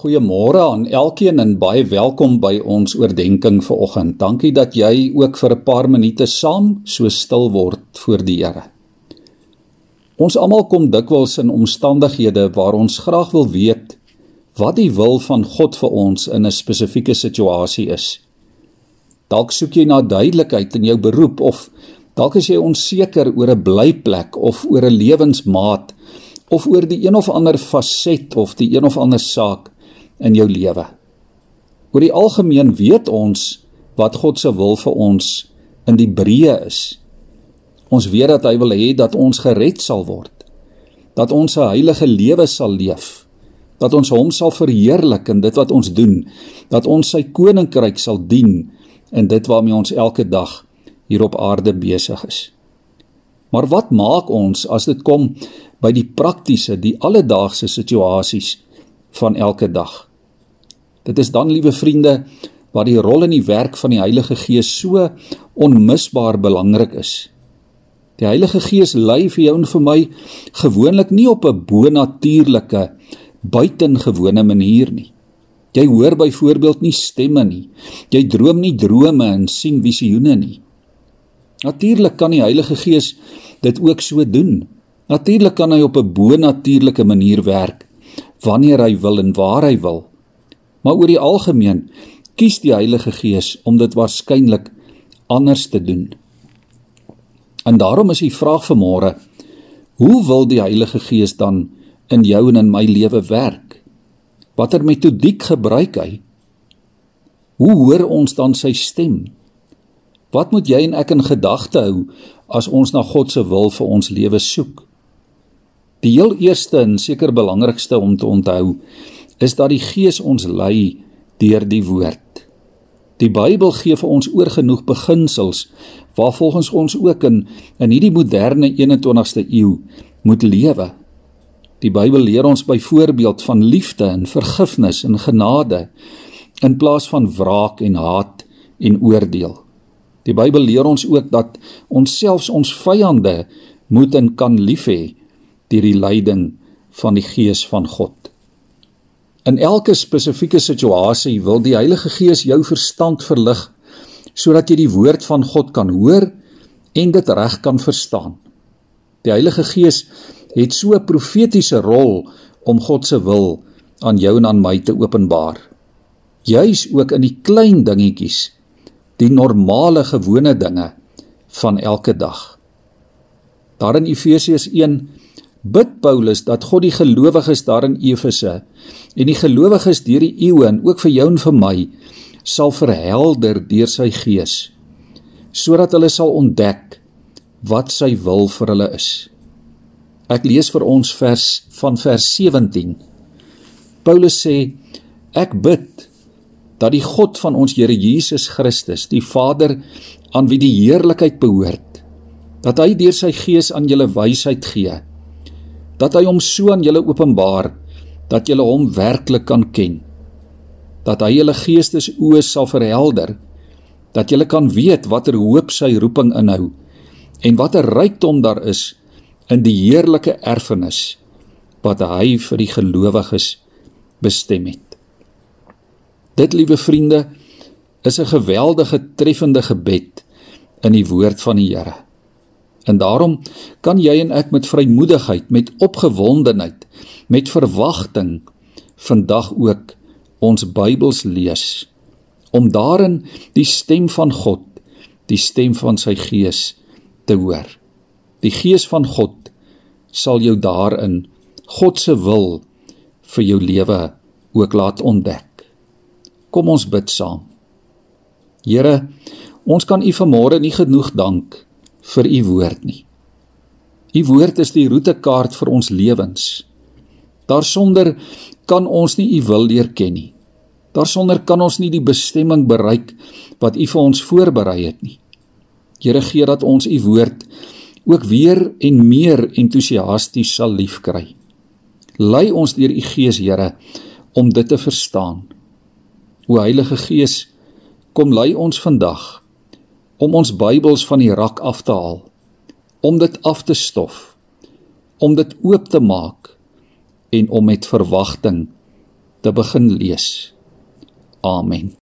Goeiemôre aan elkeen en baie welkom by ons oordeenking vir oggend. Dankie dat jy ook vir 'n paar minute saam so stil word voor die Here. Ons almal kom dikwels in omstandighede waar ons graag wil weet wat die wil van God vir ons in 'n spesifieke situasie is. Dalk soek jy na duidelikheid in jou beroep of dalk is jy onseker oor 'n blyplek of oor 'n lewensmaat of oor die een of ander faset of die een of ander saak in jou lewe. Oor die algemeen weet ons wat God se wil vir ons in die breë is. Ons weet dat hy wil hê dat ons gered sal word. Dat ons 'n heilige lewe sal leef. Dat ons hom sal verheerlik in dit wat ons doen. Dat ons sy koninkryk sal dien in dit waarmee ons elke dag hier op aarde besig is. Maar wat maak ons as dit kom by die praktiese, die alledaagse situasies van elke dag? Dit is dan, liewe vriende, waar die rol en die werk van die Heilige Gees so onmisbaar belangrik is. Die Heilige Gees lei vir jou en vir my gewoonlik nie op 'n bonatuurlike, buitengewone manier nie. Jy hoor byvoorbeeld nie stemme nie. Jy droom nie drome en sien visioene nie. Natuurlik kan die Heilige Gees dit ook so doen. Natuurlik kan hy op 'n bonatuurlike manier werk wanneer hy wil en waar hy wil. Maar oor die algemeen kies die Heilige Gees om dit waarskynlik anders te doen. En daarom is die vraag vir môre: Hoe wil die Heilige Gees dan in jou en in my lewe werk? Watter metodiek gebruik hy? Hoe hoor ons dan sy stem? Wat moet jy en ek in gedagte hou as ons na God se wil vir ons lewe soek? Die heel eerste en seker belangrikste om te onthou is dat die Gees ons lei deur die woord. Die Bybel gee vir ons oorgenoeg beginsels waarvolgens ons ook in in hierdie moderne 21ste eeu moet lewe. Die Bybel leer ons byvoorbeeld van liefde en vergifnis en genade in plaas van wraak en haat en oordeel. Die Bybel leer ons ook dat ons selfs ons vyande moet en kan lief hê deur die leiding van die Gees van God. In elke spesifieke situasie wil die Heilige Gees jou verstand verlig sodat jy die woord van God kan hoor en dit reg kan verstaan. Die Heilige Gees het so 'n profetiese rol om God se wil aan jou en aan my te openbaar. Juis ook in die klein dingetjies, die normale gewone dinge van elke dag. Daar in Efesiërs bid Paulus dat God die gelowiges daar in Efese en die gelowiges deur die eeue en ook vir jou en vir my sal verhelder deur sy gees sodat hulle sal ontdek wat sy wil vir hulle is. Ek lees vir ons vers van vers 17. Paulus sê ek bid dat die God van ons Here Jesus Christus, die Vader aan wie die heerlikheid behoort, dat hy deur sy gees aan julle wysheid gee dat hy hom so aan julle openbaar dat julle hom werklik kan ken. Dat hy julle geestes oë sal verhelder dat julle kan weet watter hoop sy roeping inhou en watter rykdom daar is in die heerlike erfenis wat hy vir die gelowiges bestem het. Dit liewe vriende is 'n geweldige treffende gebed in die woord van die Here En daarom kan jy en ek met vrymoedigheid, met opgewondenheid, met verwagting vandag ook ons Bybels lees om daarin die stem van God, die stem van sy Gees te hoor. Die Gees van God sal jou daarin God se wil vir jou lewe ook laat ontdek. Kom ons bid saam. Here, ons kan U vanmôre nie genoeg dank vir u woord nie. U woord is die roetekaart vir ons lewens. Daarsonder kan ons nie u wil leer ken nie. Daarsonder kan ons nie die bestemming bereik wat u vir ons voorberei het nie. Here gee dat ons u woord ook weer en meer entoesiasties sal liefkry. Lei ons deur u Gees, Here, om dit te verstaan. O Heilige Gees, kom lei ons vandag om ons Bybels van die rak af te haal, om dit af te stof, om dit oop te maak en om met verwagting te begin lees. Amen.